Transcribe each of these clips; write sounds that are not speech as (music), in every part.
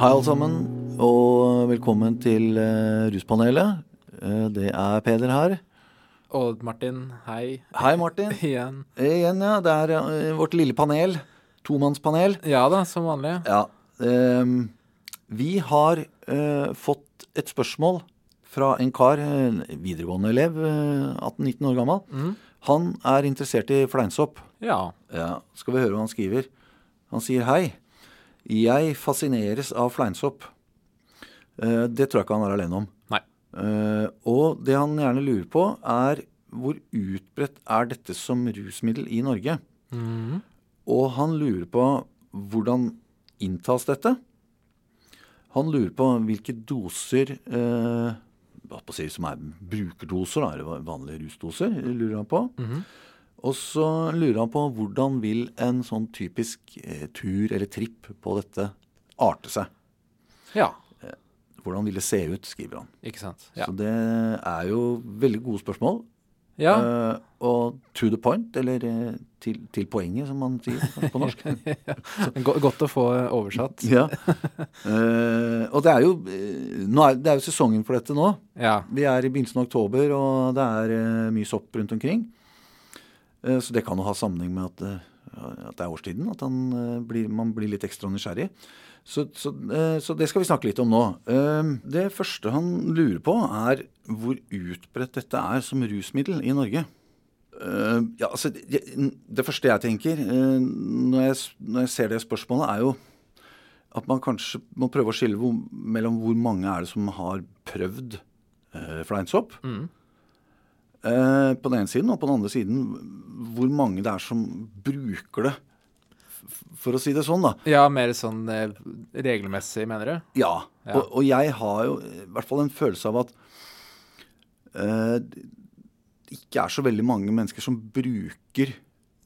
Hei, alle sammen, og velkommen til uh, Ruspanelet. Uh, det er Peder her. Og Martin, hei. Hei, Martin. (laughs) Igjen. Igjen, ja. Det er uh, vårt lille panel. Tomannspanel. Ja da, som vanlig. Ja. Um, vi har fått et spørsmål fra en kar, en videregående elev, 18-19 år gammel. Mm. Han er interessert i fleinsopp. Ja. ja. Skal vi høre hva han skriver? Han sier hei. Jeg fascineres av fleinsopp. Uh, det tror jeg ikke han er alene om. Nei. Uh, og det han gjerne lurer på, er hvor utbredt er dette som rusmiddel i Norge? Mm. Og han lurer på hvordan inntas dette? Han lurer på hvilke doser si, som er brukerdoser, da, eller vanlige rusdoser, lurer han på. Mm -hmm. Og så lurer han på hvordan vil en sånn typisk eh, tur eller tripp på dette arte seg. Ja. Eh, hvordan vil det se ut, skriver han. Ikke sant. Ja. Så det er jo veldig gode spørsmål. Ja. Uh, og to the point, eller uh, til, til, poenget, som man sier på norsk. (laughs) (laughs) Godt å få oversatt. (laughs) ja. Uh, og det er, jo, er, det er jo sesongen for dette nå. Ja. Vi er i begynnelsen av oktober, og det er mye sopp rundt omkring. Eh, så det kan jo ha sammenheng med at, eh, at det er årstiden. At eh, blir, man blir litt ekstra nysgjerrig. Så, så, så, det skal vi snakke litt om nå. Det første han lurer på, er hvor utbredt dette er som rusmiddel i Norge. Ja, altså, det, det første jeg tenker når jeg, når jeg, ser det spørsmålet, er jo at man kanskje må prøve å skille mellom hvor mange er det som har prøvd fleinsopp. Mm. Eh, på den ene siden, og på den andre siden hvor mange det er som bruker det. For å si det sånn, da. Ja, mer sånn eh, regelmessig, mener du? Ja. ja. Og, og, jeg har jo i hvert fall en følelse av at eh, det ikke er så veldig mange mennesker som bruker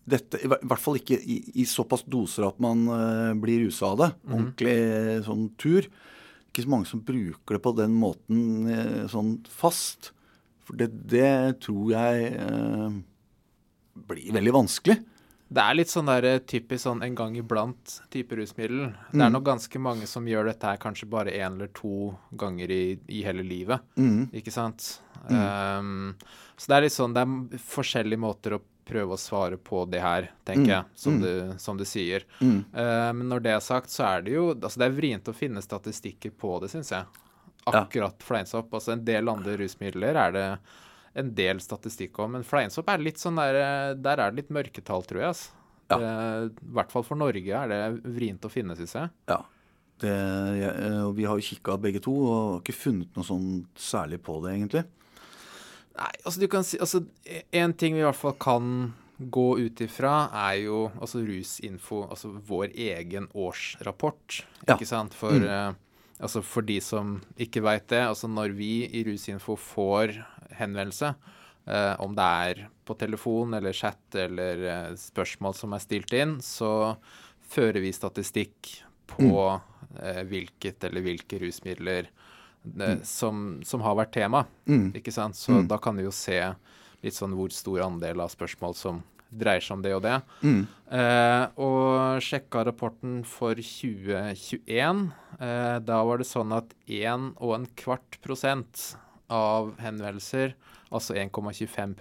dette. I hvert fall ikke i, i såpass doser at man eh, blir rusa av det. Mm. Ordentlig sånn tur. Ikke så mange som bruker det på den måten eh, sånn fast. For det, det tror jeg eh, blir veldig vanskelig. Det er litt sånn der, eh, typisk sånn en gang iblant type rusmiddel. Det er mm. nok ganske mange som gjør dette her kanskje bare én eller to ganger i, i hele livet. Mm. Ikke sant? Mm. Um, så det er litt sånn Det er forskjellige måter å prøve å svare på det her, tenker mm. jeg, som, mm. du, som, du, sier. Uh, men når det er sagt, så er det jo altså Det er vrient å finne statistikker på det, syns jeg akkurat ja. fleinsopp. Altså en del andre rusmidler er det en del statistikk om, men fleinsopp er litt sånn der Der er det litt mørketall, tror jeg. Altså. Ja. I hvert fall for Norge er det vrient å finne, syns jeg. Ja. Det, jeg, eh, vi har jo kikka begge to og har ikke funnet noe sånn særlig på det, egentlig. Nei, altså du kan si altså En ting vi i hvert fall kan gå ut ifra, er jo altså Rusinfo, altså vår egen årsrapport, ja. ikke sant? For mm. Altså for de som ikke veit det, altså når vi i Rusinfo får henvendelse, eh, om det er på telefon eller chat eller eh, spørsmål som er stilt inn, så fører vi statistikk på mm. eh, hvilket eller hvilke rusmidler eh, mm. som, som, har vært tema. Mm. Ikke sant? Så mm. da kan vi jo se litt sånn hvor stor andel av spørsmål som dreier seg om det og det. Mm. Eh, og sjekka rapporten for 2021. Eh, da var det sånn at 1 og prosent av henvendelser, altså 1,25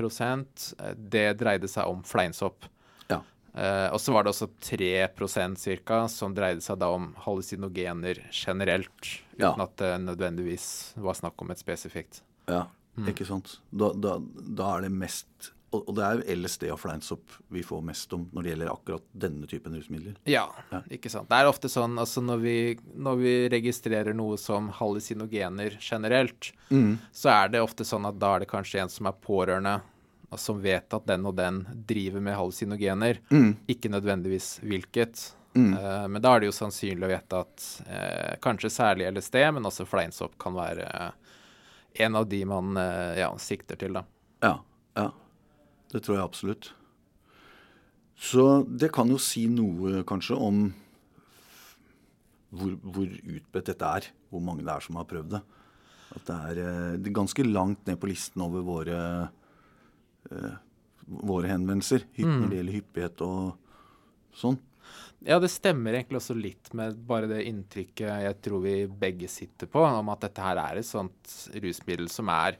eh, det dreide seg om fleinsopp. Ja. Eh, og så var det også 3% cirka, som dreide seg da om hallusinogener generelt, uten ja. at det nødvendigvis var snakk om et spesifikt. Ja, mm. ikke sant. Da, da, da er det mest og, det er jo LSD og fleinsopp vi får mest om når det gjelder akkurat denne typen rusmidler. Ja, ja. ikke sant. Det er ofte sånn altså når vi, når vi registrerer noe som hallusinogener generelt, mm. så er det ofte sånn at da er det kanskje en som er pårørende, som vet at den og den driver med hallusinogener. Mm. Ikke nødvendigvis hvilket. Mm. Uh, men da er det jo sannsynlig å vite at uh, kanskje særlig LSD, men også fleinsopp kan være uh, en av de man ja, sikter til, da. Ja, ja. Det tror jeg absolutt. Så det kan jo si noe kanskje om hvor, hvor utbredt dette er. Hvor mange det er som har prøvd det. At det er, eh, det er ganske langt ned på listen over våre, eh, våre henvendelser mm. når det gjelder hyppighet og sånn. Ja, det stemmer egentlig også litt med bare det inntrykket jeg tror vi begge sitter på, om at dette her er et sånt rusmiddel som er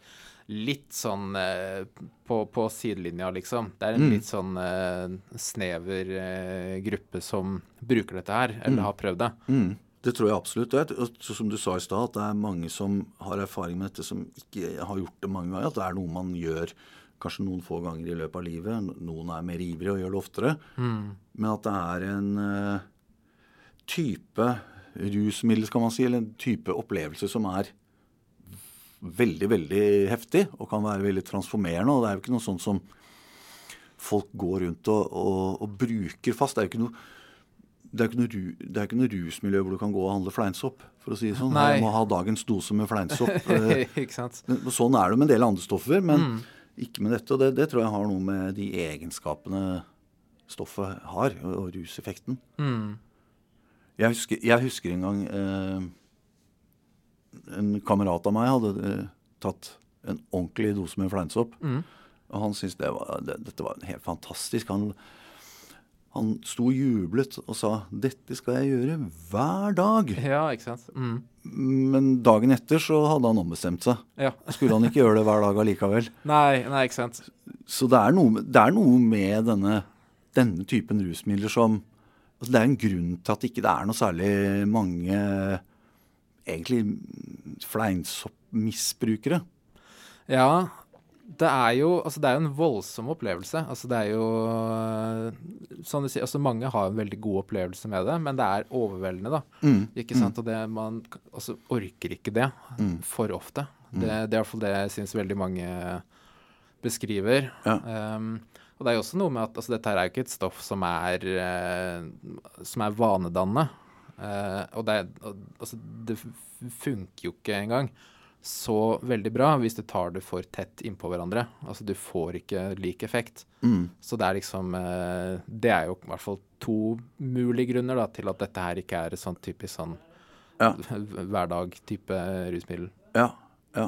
litt sånn eh, på, på, sidelinja, liksom. Det er en mm. litt sånn eh, snever eh, gruppe som bruker dette her, eller mm. har prøvd det. Mm. Det tror jeg absolutt. Og som du sa i stad, at det er mange som har erfaring med dette, som ikke har gjort det mange ganger. At det er noe man gjør kanskje noen få ganger i løpet av livet. Noen er mer ivrige og gjør det oftere. Mm. Men at det er en uh, type rusmiddel, skal man si, eller en type opplevelse som er veldig, veldig heftig og kan være veldig transformerende. Og det er jo ikke noe sånt som folk går rundt og, og, og bruker fast. Det er jo ikke noe det er, ikke noe, det er ikke noe rusmiljø hvor du kan gå og handle fleinsopp, for å si det sånn. Nei. Du må ha dagens dose med fleinsopp. (laughs) Eh, ikke sant? Sånn er det med en del andre stoffer, men mm. ikke med dette. Og det, det, tror jeg har noe med de egenskapene stoffet har, og, og ruseffekten. Mm. Jeg, husker, jeg, husker, en gang eh, en kamerat av meg hadde eh, tatt en ordentlig dose med fleinsopp. Mm. Og han syntes det var, det, dette var helt fantastisk. Han han sto og jublet og sa 'dette skal jeg gjøre hver dag'. Ja, ikke sant? Mm. Men dagen etter så hadde han ombestemt seg. Ja. Skulle han ikke gjøre det hver dag allikevel? (laughs) Nei, nei, ikke sant. Så det er noe, det er noe med denne, denne, typen rusmidler som altså Det er en grunn til at ikke det ikke er noe særlig mange egentlig fleinsoppmisbrukere. Ja, det er jo altså det er jo en voldsom opplevelse. Altså det er jo Sånn du sier, altså Mange har en veldig god opplevelse med det, men det er overveldende, da. Mm. Ikke sant? Mm. Og det, man altså, orker ikke det mm. for ofte. Mm. Det, det, er iallfall det jeg syns veldig mange beskriver. Ja. Um, og det er jo også noe med at altså, dette her er jo ikke et stoff som er, uh, som er vanedannende. Uh, og det, altså, det funker jo ikke engang så veldig bra hvis du tar det for tett innpå hverandre. Altså du får ikke lik effekt. Mm. Så det er liksom eh, Det er jo i hvert fall to mulige grunner da, til at dette her ikke er et sånn typisk sånn ja. (laughs) hverdag-type rusmiddel. Ja, ja.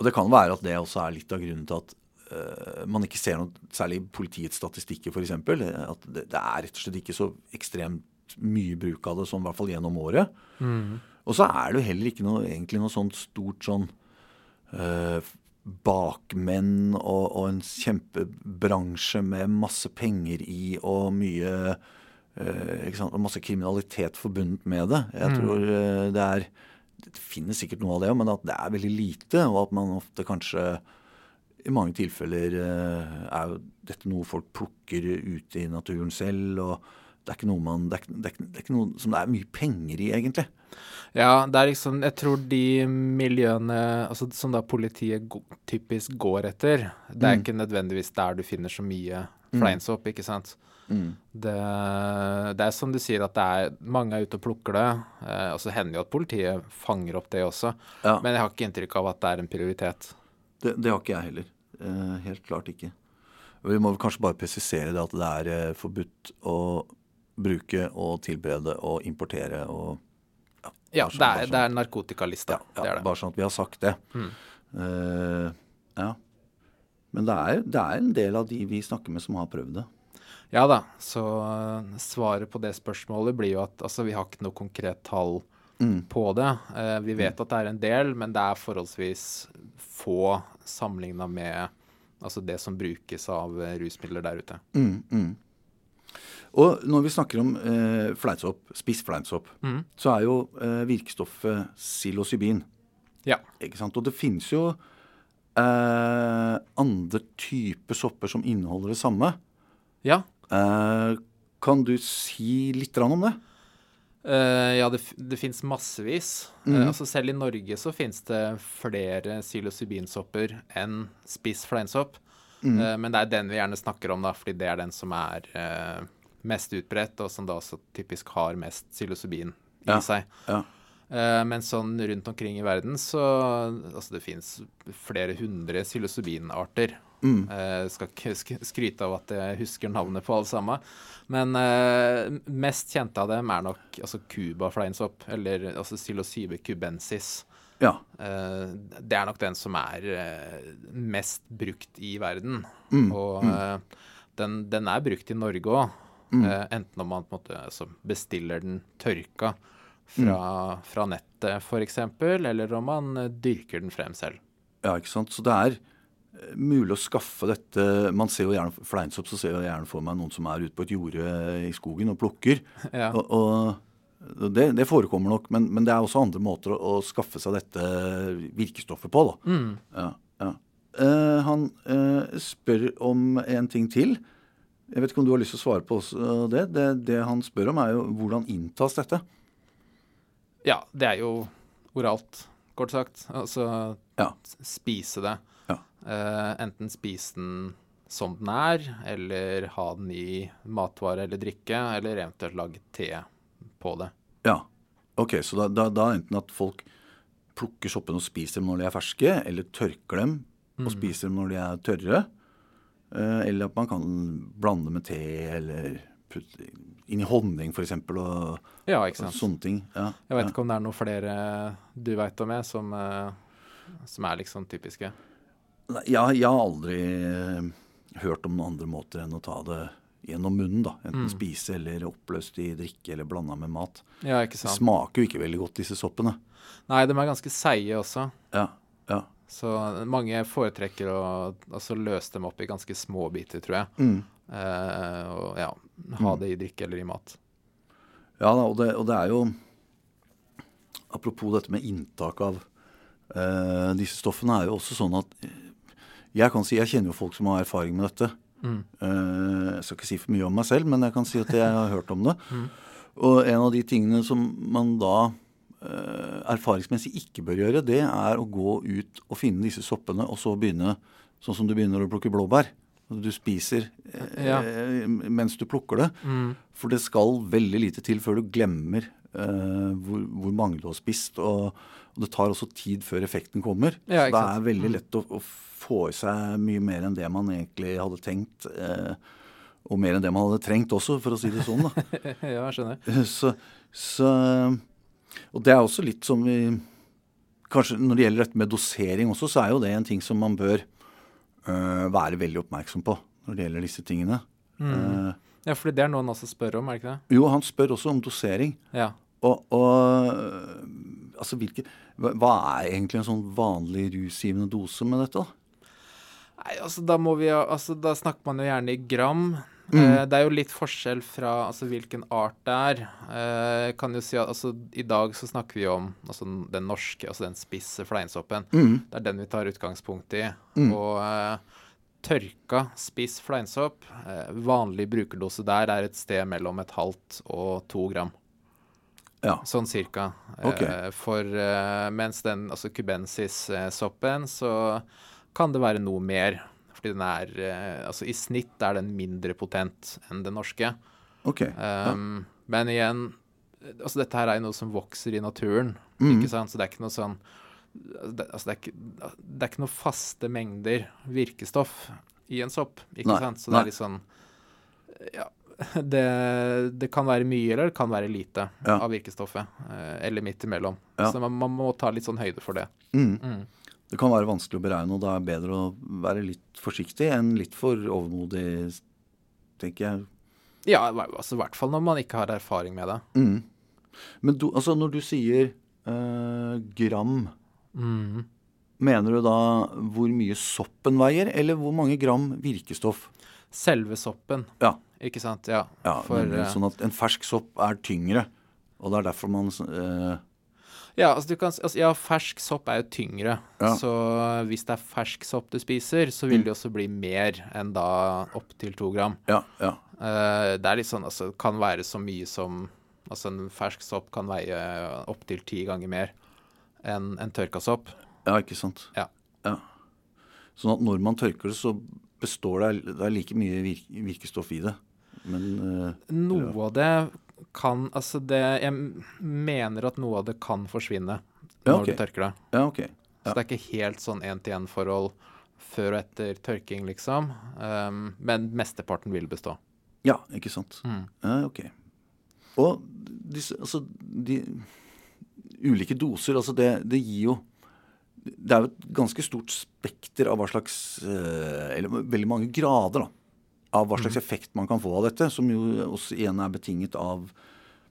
Og det kan være at det også er litt av grunnen til at uh, man ikke ser noe særlig i politiets statistikker, f.eks. At det, det, er rett og slett ikke så ekstremt mye bruk av det sånn i hvert fall gjennom året. Mm. Og så er det jo heller ikke noe, egentlig noe sånt stort sånn øh, bakmenn og, og, en kjempebransje med masse penger i og mye øh, sant, og masse kriminalitet forbundet med det. Jeg mm. tror øh, det er Det finnes sikkert noe av det, men at det er veldig lite, og at man ofte kanskje i mange tilfeller er jo dette noe folk plukker ute i naturen selv. og det er ikke noe man, det er, det, er, det er, ikke noe som det er mye penger i, egentlig. Ja, det er liksom Jeg tror de miljøene altså, som da politiet typisk går etter, det er mm. ikke nødvendigvis der du finner så mye mm. fleinsopp, ikke sant. Mm. Det, det, er som du sier, at det er mange er ute og plukker det. Eh, og så hender jo at politiet fanger opp det også. Ja. Men jeg har ikke inntrykk av at det er en prioritet. Det, det har ikke jeg heller. Eh, helt klart ikke. Vi må kanskje bare presisere det at det er eh, forbudt å bruke og tilberede og importere og Ja, ja det, er, sånn, det er narkotikalista. Ja, ja, det er det. Bare sånn at vi har sagt det. Mm. Uh, ja. Men det er, det er, en del av de vi snakker med som har prøvd det. Ja da. Så uh, svaret på det spørsmålet blir jo at altså, vi har ikke noe konkret tall mm. på det. Uh, vi vet mm. at det er en del, men det er forholdsvis få sammenligna med altså det som brukes av rusmidler der ute. Mm, mm. Og når vi snakker om eh, fleinsopp, spissfleinsopp, mm. så er jo eh, virkestoffet psilocybin. Ja. Ikke sant? Og det finnes jo eh, andre typer sopper som inneholder det samme. Ja. Eh, kan du si litt om det? Uh, ja, det, det fins massevis. Mm. Uh, altså selv i Norge så fins det flere psilocybinsopper enn spiss fleinsopp. Mm. Uh, men det er den vi gjerne snakker om, da, fordi det er den som er mest utbredt, og som da også typisk har mest psilocybin i ja, seg. Ja. Uh, men sånn rundt omkring i verden så Altså, det fins flere hundre psilocybinarter. Mm. Uh, skal ikke skryte av at jeg husker navnet på alle sammen. Men uh, mest kjente av dem er nok altså Cuba-fleinsopp, eller altså psilocybe cubensis. Ja. Det er nok den som er mest brukt i verden. Mm. Og mm. den, den, er brukt i Norge òg. Mm. Eh, enten om man måte altså, bestiller den tørka fra, Mm. fra nettet f.eks., eller om man eh, dyrker den frem selv. Ja, ikke sant. Så det er eh, mulig å skaffe dette Man ser jo gjerne fleinsopp, så ser jeg gjerne for meg noen som er ute på et jorde i skogen og plukker. (laughs) Ja. Og, og det, det forekommer nok, men, men det er også andre måter å, å skaffe seg dette virkestoffet på. da. Mm. Ja, ja. Uh, han uh, spør om en ting til. Jeg vet ikke om du har lyst til å svare på det. Det, det han spør om, er jo hvordan inntas dette? ja, det er jo oralt, kort sagt. Altså Ja. spise det. Ja. Uh, enten spise den som den er, eller ha den i matvare eller drikke, eller eventuelt lage te på det. Ja. Ok, så da, da, da enten at folk plukker soppene og spiser dem når de er ferske, eller tørker dem og spiser dem når de er tørre. Eh, eller at man kan blande med te, eller putte inn i honning f.eks. Og, Ja, ikke og sånne ting. Ja, Jeg vet ja. ikke om det er noen flere du veit om, jeg, som, eh, som er liksom typiske. Ja, jeg har aldri eh, hørt om noen andre måter enn å ta det gjennom munnen. da. Enten Mm. spise eller oppløst i drikke eller blanda med mat. Ja, ikke Det sant. smaker jo ikke veldig godt, disse soppene. Nei, de er ganske seige også. Ja, ja. Så mange foretrekker å altså, løse dem opp i ganske små biter, tror jeg. Mm. Eh, og ja, ha det i drikke eller i mat. Ja og det, og det er jo Apropos dette med inntak av eh, disse stoffene, er jo også sånn at eh, Jeg kan si, jeg kjenner jo folk som har erfaring med dette. Mm. Eh, jeg skal ikke si for mye om meg selv, men jeg kan si at jeg har hørt om det. Mm. Og en av de tingene som man da erfaringsmessig ikke bør gjøre, det er å gå ut og finne disse soppene, og så begynne sånn som du begynner å plukke blåbær. Du spiser eh, Ja. mens du plukker det. Mm. For det skal veldig lite til før du glemmer eh, hvor, hvor mange du har spist. Og, og det tar også tid før effekten kommer. Ja, så det er veldig lett å, å få i seg mye mer enn det man egentlig hadde tenkt. Eh, og mer enn det man hadde trengt også, for å si det sånn. da. (laughs) ja, jeg skjønner. (laughs) Så, så Og det er også litt som vi Kanskje når det gjelder dette med dosering også, så er jo det en ting som man bør øh, være veldig oppmerksom på når det gjelder disse tingene. Mm. Uh, Ja, fordi det er noe han også spør om, er det ikke det? jo, han spør også om dosering. Ja. Og, og altså hvilke hva, er egentlig en sånn vanlig rusgivende dose med dette? da? Nei, altså da må vi Altså da snakker man jo gjerne i gram. Mm. Eh, det er jo litt forskjell fra altså, hvilken art det er. Eh, jeg kan jo si at altså, I dag så snakker vi om altså, den norske, altså den spisse fleinsoppen. Mm. Det er den vi tar utgangspunkt i. Mm. Og uh, tørka spiss fleinsopp, uh, vanlig brukerdose der er et sted mellom et halvt og to gram. Ja. Sånn cirka. Okay. Uh, for mens den, altså cubensis-soppen, så kan det være noe mer. Fordi den er eh, Altså i snitt er den mindre potent enn den norske. Ok. ja. Um, Men igjen, altså dette her er jo noe som vokser i naturen, Mm. ikke sant? Så det er ikke noe sånn det, altså det, er ikke, det er ikke noe faste mengder virkestoff i en sopp, ikke Nei, sant? Så det er litt sånn Ja, (laughs) det, det kan være mye, eller det kan være lite Ja. av virkestoffet. eh, Eller midt imellom. Ja. Så man, man må ta litt sånn høyde for det. Mm. Mm. Det kan være vanskelig å beregne, og da er det bedre å være litt forsiktig enn litt for overmodig, tenker jeg. Ja, altså, i hvert fall når man ikke har erfaring med det. Mm. Men du, altså når du sier øh, gram, Mm. mener du da hvor mye soppen veier, eller hvor mange gram virkestoff? Selve soppen, Ja. ikke sant? Ja. Ja, For, nemlig, eh, sånn at en fersk sopp er tyngre, og det er derfor man eh, Ja, altså du kan, altså, ja, fersk sopp er jo tyngre. Ja. Så hvis det er fersk sopp du spiser, så vil Mm. det også bli mer enn da opptil to gram. Ja, ja. Uh, det er litt sånn, altså kan være så mye som Altså en fersk sopp kan veie opptil ti ganger mer enn en tørka sopp. Ja, ikke sant. Ja. Sånn at når man tørker det, så består det Det er like mye virk, virkestoff i det. Men uh, Noe av det kan Altså det Jeg mener at noe av det kan forsvinne Ja, når du tørker det. ja, ok. Så det er ikke helt sånn én-til-én-forhold før og etter tørking, liksom. Um, men mesteparten vil bestå. Ja, ikke sant. Mm. Ja, ok. Og disse, altså, de ulike doser, altså det, det gir jo Det er jo et ganske stort spekter av hva slags eh, Eller veldig mange grader, da. Av hva slags effekt man kan få av dette, som jo også igjen er betinget av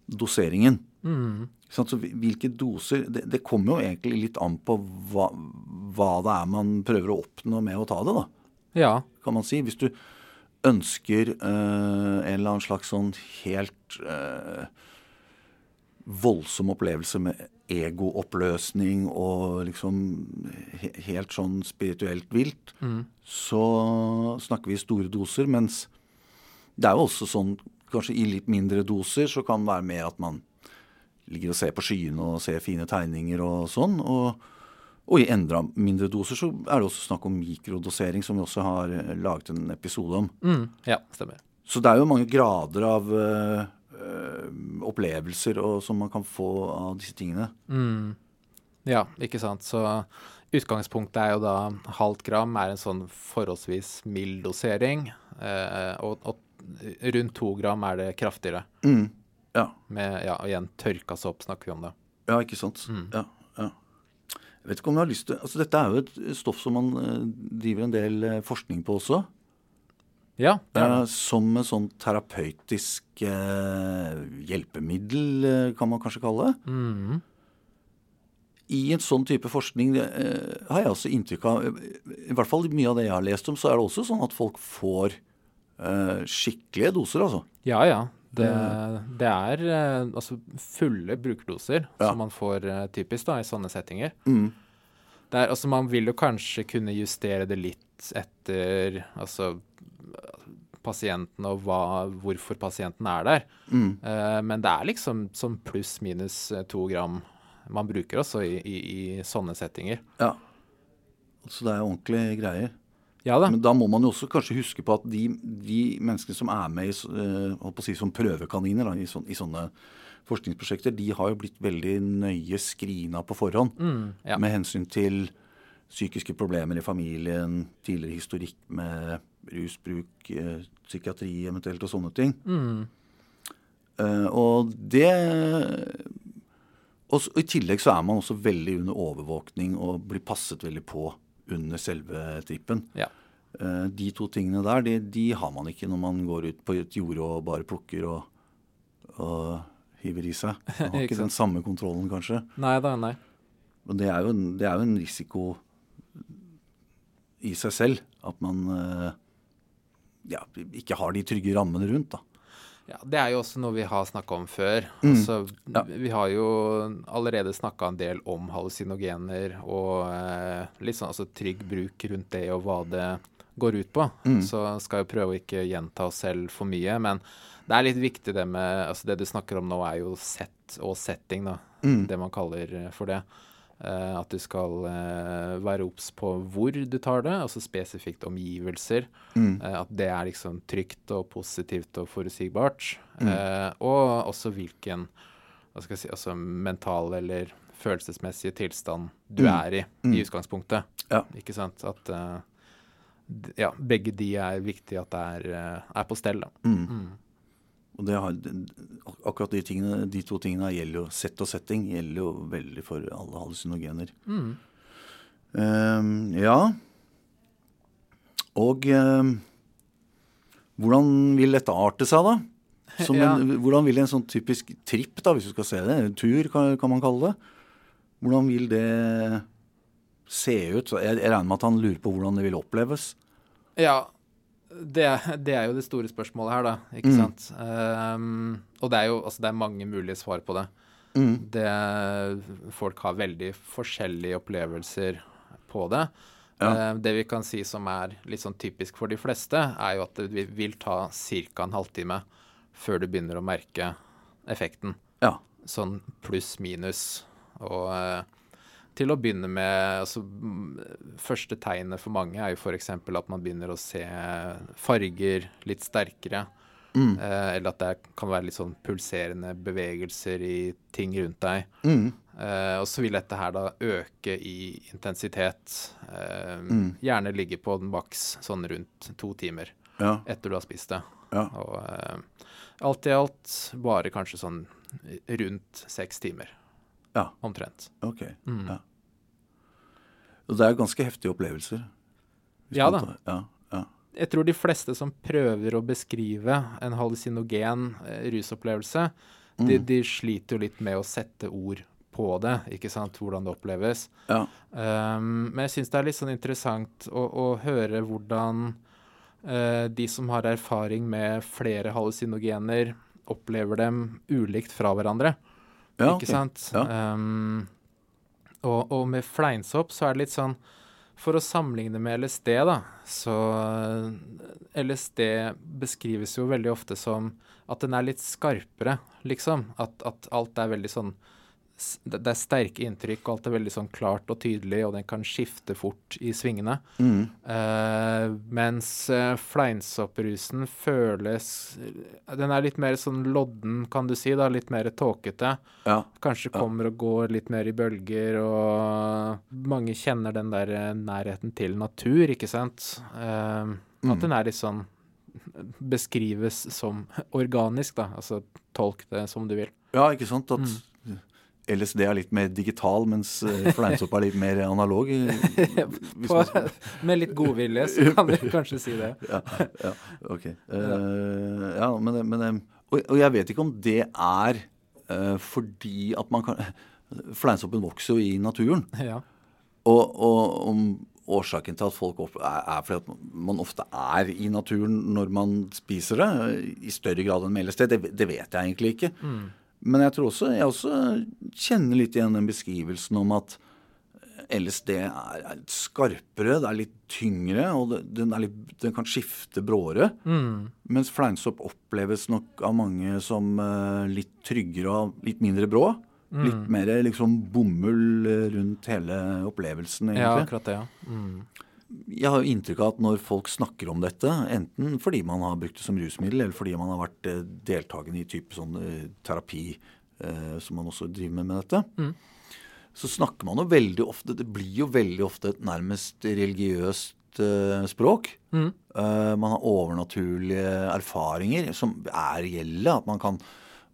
doseringen. Mm. Så hvilke doser det, det, kommer jo egentlig litt an på hva, hva, det er man prøver å oppnå med å ta det, da. Ja. Kan man si. Hvis du ønsker øh, en eller annen slags sånn helt øh, voldsom opplevelse med egooppløsning og liksom he helt sånn spirituelt vilt, mm. så snakker vi i store doser. Mens det er jo også sånn kanskje i litt mindre doser så kan det være mer at man ligger og ser på skyene og ser fine tegninger og sånn. Og, og i enda mindre doser så er det også snakk om mikrodosering, som vi også har eh, laget en episode om. Mm, ja, stemmer. Så det er jo mange grader av uh, opplevelser og, som man kan få av disse tingene. Mm. Ja, ikke sant. Så utgangspunktet er jo da halvt gram er en sånn forholdsvis mild dosering. Eh, og, og, rundt to gram er det kraftigere. Mm. Ja. Med, ja, og igjen tørka sopp snakker vi om det. Ja, ikke sant. Mm. Ja, ja. Jeg vet ikke om jeg har lyst til altså Dette er jo et stoff som man uh, driver en del uh, forskning på også. Ja, uh, som et sånn terapeutisk hjelpemiddel, kan man kanskje kalle det. Mm. I en sånn type forskning har jeg også inntrykk av I hvert fall mye av det jeg har lest om, så er det også sånn at folk får skikkelige doser, altså. Ja, ja. Det, det er altså fulle brukerdoser Ja. som man får eh, typisk da, i sånne settinger. Mm. Er, altså, man vil jo kanskje kunne justere det litt etter altså, pasienten og hva, hvorfor pasienten er der. Mm. Eh, men det er liksom som pluss-minus eh, to gram man bruker også i, i, i sånne settinger. Ja. Så det er ordentlige greier. Ja da. Men da må man jo også kanskje huske på at de, de menneskene som er med i, så- å si, som prøvekaniner da, i, sån, i sånne forskningsprosjekter, de har jo blitt veldig nøye skrina på forhånd. Mm, ja. Med hensyn til psykiske problemer i familien, tidligere historikk med rusbruk, eh, psykiatri eventuelt og sånne ting. Mm, Uh, og det og I tillegg så er man også veldig under overvåkning og blir passet veldig på under selve trippen. ja. Uh, de to tingene der, de, de har man ikke når man går ut på et jorde og bare plukker og, og hiver i seg. (laughs) Man har Ikke den samme kontrollen, kanskje. Nei da, nei. Og det er jo, det er jo en risiko i seg selv at man eh, ja, ikke har de trygge rammene rundt. da. Ja, Det er jo også noe vi har snakka om før. Mm. Altså, Ja. Vi har jo allerede snakka en del om hallusinogener og eh, litt sånn altså, trygg bruk rundt det og hva det går ut på. Mm. Så skal jeg prøve å ikke gjenta oss selv for mye. Men det er litt viktig det med altså Det du snakker om nå, er jo sett og setting, da. Mm. Det man kaller for det. Eh, at du skal eh, være obs på hvor du tar det, altså spesifikt omgivelser. Mm. Eh, at det er liksom trygt og positivt og forutsigbart. Mm. Eh, og også hvilken hva skal jeg si, altså mental eller følelsesmessige tilstand du Mm. er i Mm. i utgangspunktet. Ja. Ikke sant? At ja, begge de er viktig at det er, er på stell. Da. Mm. Og det har, akkurat de, tingene, de to tingene gjelder jo sett og setting gjelder jo veldig for alle hallusinogener. Mm. Um, ja. Og um, hvordan vil dette arte seg, da? Som (laughs) Ja. hvordan vil en sånn typisk tripp, da, hvis du skal se det, en tur kan, kan man kalle det, hvordan vil det se ut? Jeg, jeg regner med at han lurer på hvordan det vil oppleves. Ja, det, det er jo det store spørsmålet her, da. Ikke Mm. sant? Um, og det er jo altså, det er mange mulige svar på det. Mm. det. Folk har veldig forskjellige opplevelser på det. Ja. Eh, det vi kan si som er litt sånn typisk for de fleste, er jo at det vil- vil ta ca. en halvtime før du begynner å merke effekten. Ja. Sånn pluss-minus. Og eh, til å begynne med altså, mm, Første tegnet for mange er jo f.eks. at man begynner å se farger litt sterkere. Mm. Eh, eller at det kan være litt sånn pulserende bevegelser i ting rundt deg. Mm. Eh, og så vil dette her da øke i intensitet. Eh, Mm. Gjerne ligge på den maks sånn rundt to timer Ja. etter du har spist det. Ja. Og eh, alt i alt bare kanskje sånn rundt seks timer. Ja. Omtrent. Ok. Mm. Ja. Og det er ganske heftige opplevelser. Ja da. Ja, ja. jeg tror de fleste som prøver å beskrive en hallusinogen eh, rusopplevelse, de, Mm. de sliter jo litt med å sette ord på det, ikke sant, hvordan det oppleves. Ja. Um, men jeg syns det er litt sånn interessant å, å høre hvordan uh, de som har erfaring med flere hallusinogener, opplever dem ulikt fra hverandre. Ja, ikke okay. sant? Ja. Um, og, og med fleinsopp så er det litt sånn For å sammenligne med LSD, da, så eh, LSD beskrives jo veldig ofte som at den er litt skarpere, liksom. At, at alt er veldig sånn Det er sterke inntrykk, og alt er veldig sånn klart og tydelig, og den kan skifte fort i svingene. Mm. Uh, mens uh, fleinsopprusen føles Den er litt mer sånn lodden, kan du si. da, Litt mer tåkete. Ja. Kanskje kommer og går litt mer i bølger, og mange kjenner den der eh, nærheten til natur, ikke sant. Uh, Mm. At den er litt sånn Beskrives som (laughs) organisk, da. Altså tolk det som du vil. ja, ikke sant? At Mm. LSD er litt mer digital, mens eh, fleinsopp er litt mer analog. eh, (laughs) På, man med litt godvilje, så kan vi (laughs) kanskje si det. ja, ja, ok. (laughs) Uh, ja, men, men og, og jeg vet ikke om det er uh, fordi at man kan Fleinsoppen vokser jo i naturen. Ja. Og, og om årsaken til at folk opp, er, er fordi at man ofte er i naturen når man spiser det, i større grad enn med LSD, det, det vet jeg egentlig ikke. Men jeg tror også, jeg også kjenner litt igjen den beskrivelsen om at LSD er, er litt skarpere, det er litt tyngre, og det, den, er litt, den kan skifte bråere. Mm. Mens fleinsopp oppleves nok av mange som uh, litt tryggere og litt mindre brå. Litt mer liksom bomull eh, rundt hele opplevelsen, egentlig. ja, akkurat det, ja. Mm. Jeg har jo inntrykk av at når folk snakker om dette, enten fordi man har brukt det som rusmiddel, eller fordi man har vært eh, deltakende i type sånn eh, terapi eh, som man også driver med med dette, Mm. så snakker man jo veldig ofte Det blir jo veldig ofte et nærmest religiøst språk. Mm. Eh, man har overnaturlige erfaringer som er reelle. At man kan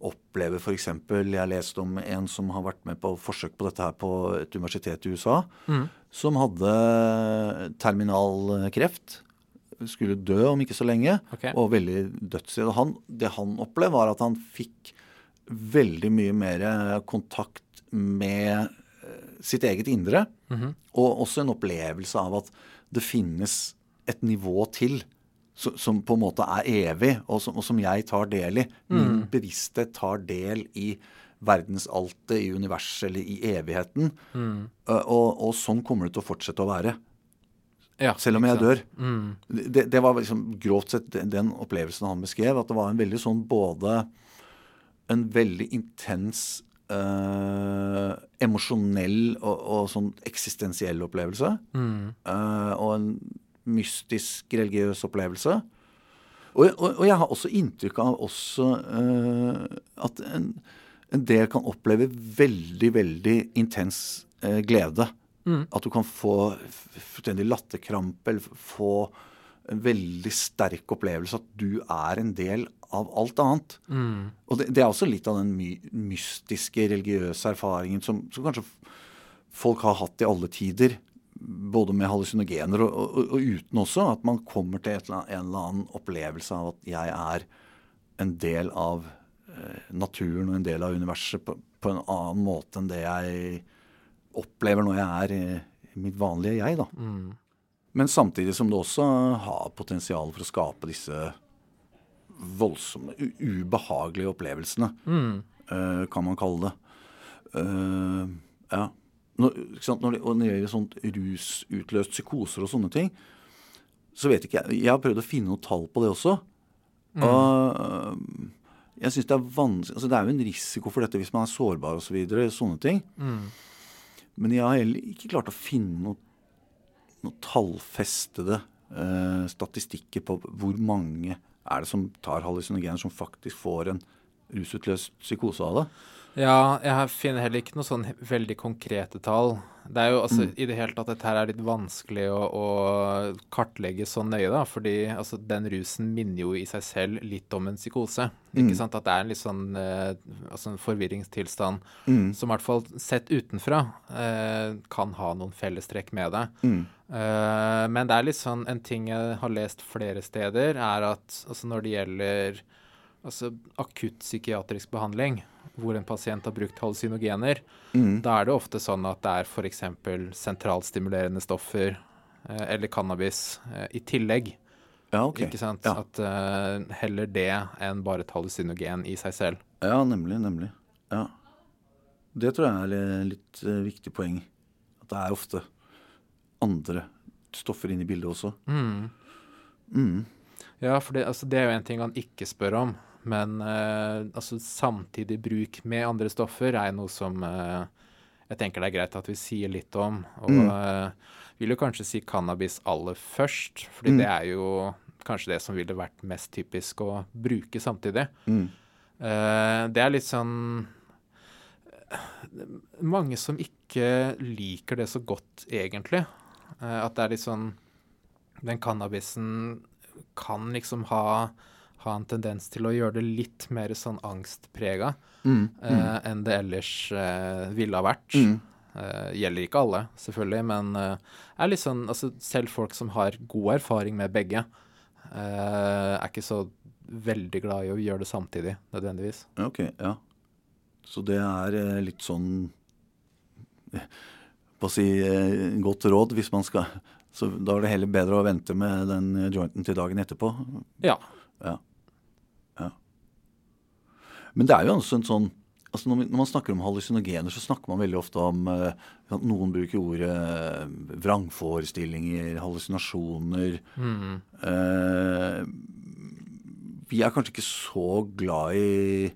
oppleve f.eks. Jeg har lest om en som har vært med på forsøk på dette her på et universitet i USA. Mm. Som hadde terminal kreft. Skulle dø om ikke så lenge. Okay. Og veldig dødsredd. Han, det han opplevde, var at han fikk veldig mye mer kontakt med eh, sitt eget indre. Mhm. Og også en opplevelse av at det finnes et nivå til som på en måte er evig, og som, og som jeg tar del i. Min bevissthet tar del i verdensaltet, i universet eller i evigheten. Mm. Uh, Og, og sånn kommer det til å fortsette å være. Ja, Selv om jeg dør. Mm. Det, det var liksom grovt sett den, opplevelsen han beskrev. At det var en veldig sånn både En veldig intens øh, emosjonell og, og sånn eksistensiell opplevelse. Mm. eh, og en mystisk religiøs opplevelse. Og, og, og jeg har også inntrykk av også uh, at en, en del kan oppleve veldig, veldig intens uh, glede. Mm. At du kan få fullstendig latterkrampe eller få en veldig sterk opplevelse at du er en del av alt annet. Mm. Og det, det er også litt av den my mystiske, religiøse erfaringen som, som kanskje folk har hatt i alle tider. Både med hallusinogener og, og, og uten også. At man kommer til et en eller annen opplevelse av at jeg er en del av eh, naturen og en del av universet på, på en annen måte enn det jeg opplever når jeg er eh, mitt vanlige jeg. da. Mm. Men samtidig som det også har potensial for å skape disse voldsomme, ubehagelige opplevelsene, Mm. eh, kan man kalle det. Eh, ja. Når, sant? Når, det, når det gjelder sånt rusutløst psykoser og sånne ting, så vet ikke jeg Jeg har prøvd å finne noe tall på det også. Og eh, jeg synes det er vanskelig altså Det er jo en risiko for dette hvis man er sårbar osv. Så videre, sånne ting. Mm. Men jeg har heller ikke klart å finne noe, noe tallfestede eh, statistikker på hvor mange er det som tar hallusinogener som faktisk får en rusutløst psykose av det. Ja, jeg finner heller ikke noe sånn veldig konkrete tall. Det er jo altså Mm. i det hele tatt Dette her er litt vanskelig å, å kartlegge så nøye, da. Fordi altså, den rusen minner jo i seg selv litt om en psykose. Mm. Ikke sant? At det er en litt sånn eh, altså en forvirringstilstand Mm. som i hvert fall sett utenfra eh, kan ha noen fellestrekk med det. Mm. Eh, men det er litt sånn En ting jeg har lest flere steder, er at altså når det gjelder altså akutt psykiatrisk behandling, hvor en pasient har brukt hallusinogener, Mm. da er det ofte sånn at det er f.eks. sentralstimulerende stoffer eh, eller cannabis eh, i tillegg. Ja, ok. Ikke sant? Ja. At eh, heller det enn bare et hallusinogen i seg selv. Ja, nemlig. Nemlig. Ja. Det tror jeg er li- litt eh, viktig poeng. At det er ofte andre stoffer inne i bildet også. Mm. Mm. Ja, for det, altså, det er jo en ting han ikke spør om. Men eh, altså, samtidig bruk med andre stoffer er noe som eh, jeg tenker det er greit at vi sier litt om. Og Mm. eh, vil jo kanskje si cannabis aller først, fordi Mm. det er jo kanskje det som ville vært mest typisk å bruke samtidig. Mm. Eh, det er litt sånn eh, Mange som ikke liker det så godt, egentlig. Eh, at det er litt sånn Den cannabisen kan liksom ha, ha en tendens til å gjøre det litt mer sånn angstprega Mm. eh, enn det ellers eh, ville ha vært. Mm. Eh, gjelder ikke alle, selvfølgelig, men eh, er litt sånn, altså, selv folk som har god erfaring med begge, eh, er ikke så veldig glad i å gjøre det samtidig, nødvendigvis. Ok, ja. Så det er eh, litt sånn hva På å si godt råd hvis man skal Så da er det heller bedre å vente med den jointen til dagen etterpå. Ja. ja. Men det er jo også en sånn altså når, man snakker om hallusinogener, så snakker man veldig ofte om eh, at Noen bruker ordet eh, vrangforestillinger, hallusinasjoner. Mm. Vi er kanskje ikke så glad i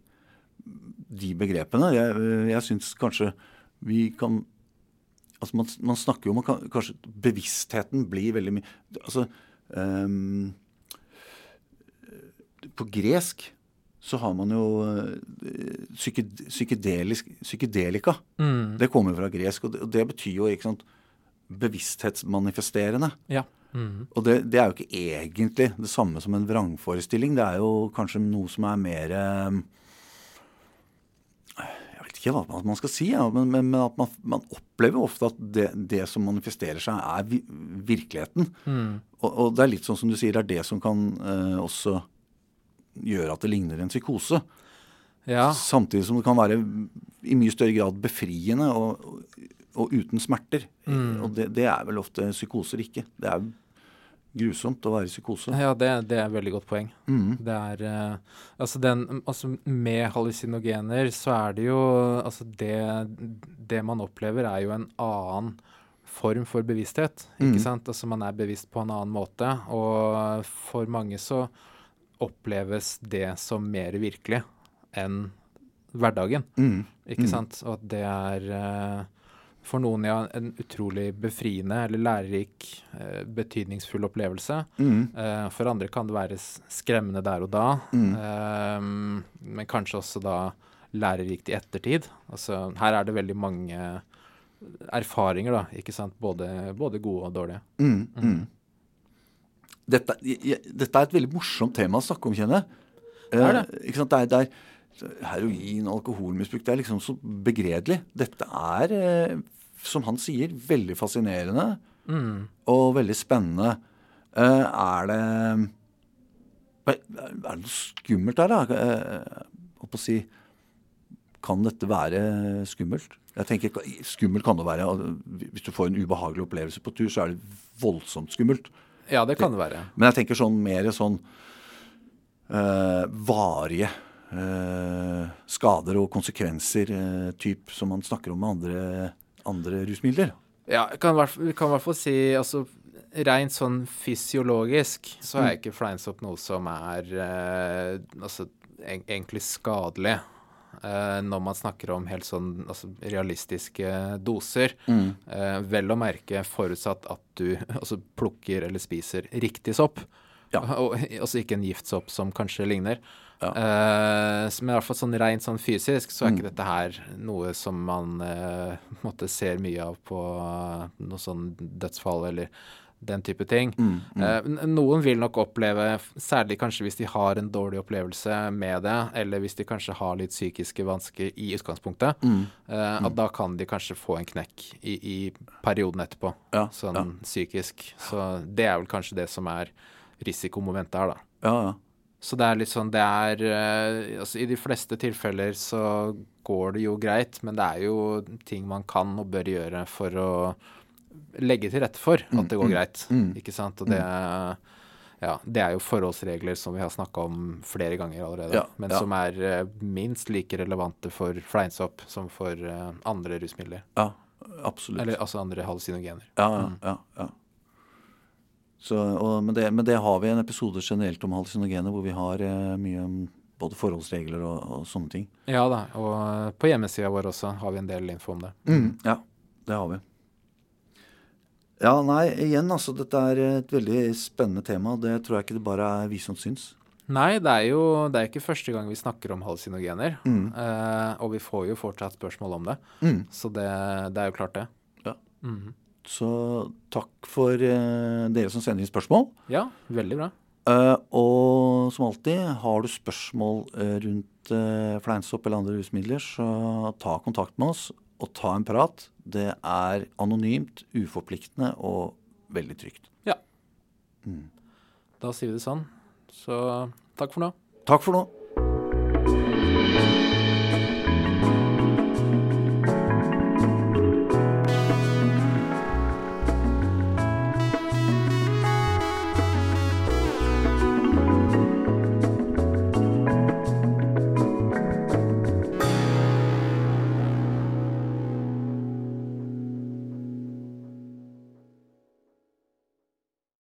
de begrepene. Jeg, jeg syns kanskje vi kan Altså man, man snakker jo om kan- kanskje bevisstheten blir veldig mye Altså um, På gresk så har man jo eh, psykedelisk, psykedelika. Mm. Det kommer fra gresk, og det, og det betyr jo ikke sant, bevissthetsmanifesterende. Ja. Mm. Og det, det er jo ikke egentlig det samme som en vrangforestilling. Det er jo kanskje noe som er mer Jeg vet ikke hva man skal si, ja, men, men, men at man, man opplever ofte at det, det som manifesterer seg, er vi, virkeligheten. Mm. Og, og det er litt sånn som du sier, det er det som kan eh, også gjøre at det ligner en psykose. Ja. Samtidig som det kan være i mye større grad befriende og, og, og uten smerter. Mm. Og det, det er vel ofte psykoser ikke. Det er grusomt å være i psykose. Ja, det, det er et veldig godt poeng. Mm. Det er eh, Altså, den Altså, med hallusinogener så er det jo Altså, det, det man opplever, er jo en annen form for bevissthet. Ikke mm. sant? Altså, man er bevisst på en annen måte. Og for mange så oppleves det som mer virkelig enn hverdagen. Mm. Ikke Mm. sant? Og at det er eh, for noen ja, en utrolig befriende eller lærerik, eh, betydningsfull opplevelse. Mm. Eh, for andre kan det være skremmende der og da, Mm. eh, men kanskje også da lærerikt i ettertid. Altså, her er det veldig mange erfaringer, da, ikke sant? Både, både gode og dårlige. Mm, mm. Dette, jeg, dette er et veldig morsomt tema å snakke om, kjenner jeg. Det er det. Eh, ikke sant? Det er, det er heroin og alkoholmisbruk. Det er liksom så begredelig. Dette er, eh, som han sier, veldig fascinerende Mm. og veldig spennende. Eh, er det Er det noe skummelt der, da? Eh, Holdt på å si Kan dette være skummelt? Jeg tenker, Skummelt kan det være. altså, Hvis du får en ubehagelig opplevelse på tur, så er det voldsomt skummelt. Ja, det kan det være. Men jeg tenker sånn mer sånn eh, varige eh, skader og konsekvenser, eh, typ som man snakker om med andre, andre rusmidler. Ja, jeg kan vi kan i hvert fall si altså Rent sånn fysiologisk så er ikke fleinsopp noe som er altså, egentlig skadelig. Eh, når man snakker om helt sånn altså, realistiske doser. Eh, vel å merke forutsatt at du (laughs) altså, plukker eller spiser riktig sopp. Ja. (laughs) Og, altså ikke en giftsopp som kanskje ligner. Ja. Eh, men i hvert fall sånn rent sånn fysisk, så er Mm. ikke dette her noe som man eh, (laughs) måtte ser mye av på noe sånn dødsfall eller den type ting. Mm, mm. Eh, noen vil nok oppleve, særlig kanskje hvis de har en dårlig opplevelse med det, eller hvis de kanskje har litt psykiske vansker i utgangspunktet, Mm. eh, at da kan de kanskje få en knekk i, i perioden etterpå, Ja, sånn ja. psykisk. Så det er vel kanskje det som er risikomomentet her, da. ja, ja. Så det er litt sånn Det er eh, Altså, i de fleste tilfeller så går det jo greit, men det er jo ting man kan og bør gjøre for å legge til rette for at det går greit. mm. Ikke sant? Og det ja, det er jo forholdsregler som vi har snakka om flere ganger allerede, Ja, men ja. som er eh, minst like relevante for fleinsopp som for eh, andre rusmidler. ja absolutt. Eller altså andre hallusinogener. Ja, ja, ja. ja. Så, og, men, det, men det har vi en episode generelt om hallusinogener, hvor vi har eh, mye om både forholdsregler og, og sånne ting. Ja da, og eh, på hjemmesida vår også har vi en del info om det. Ja, det har vi. Ja, nei, igjen, altså. Dette er et veldig spennende tema. Det tror jeg ikke det bare er vi som syns. Nei, det er jo det er ikke første gang vi snakker om halsinogener. Mm. Eh, og vi får jo fortsatt spørsmål om det. Mm. Så det, det er jo klart, det. Ja. Mm. Så takk for eh, dere som sender inn spørsmål. Ja, veldig bra. Eh, og som alltid, har du spørsmål eh, rundt uh, fleinsopp eller andre rusmidler, så ta kontakt med oss og ta en prat. Det er anonymt, uforpliktende og veldig trygt. Ja. Da sier vi det sånn. Så takk for nå. Takk for nå.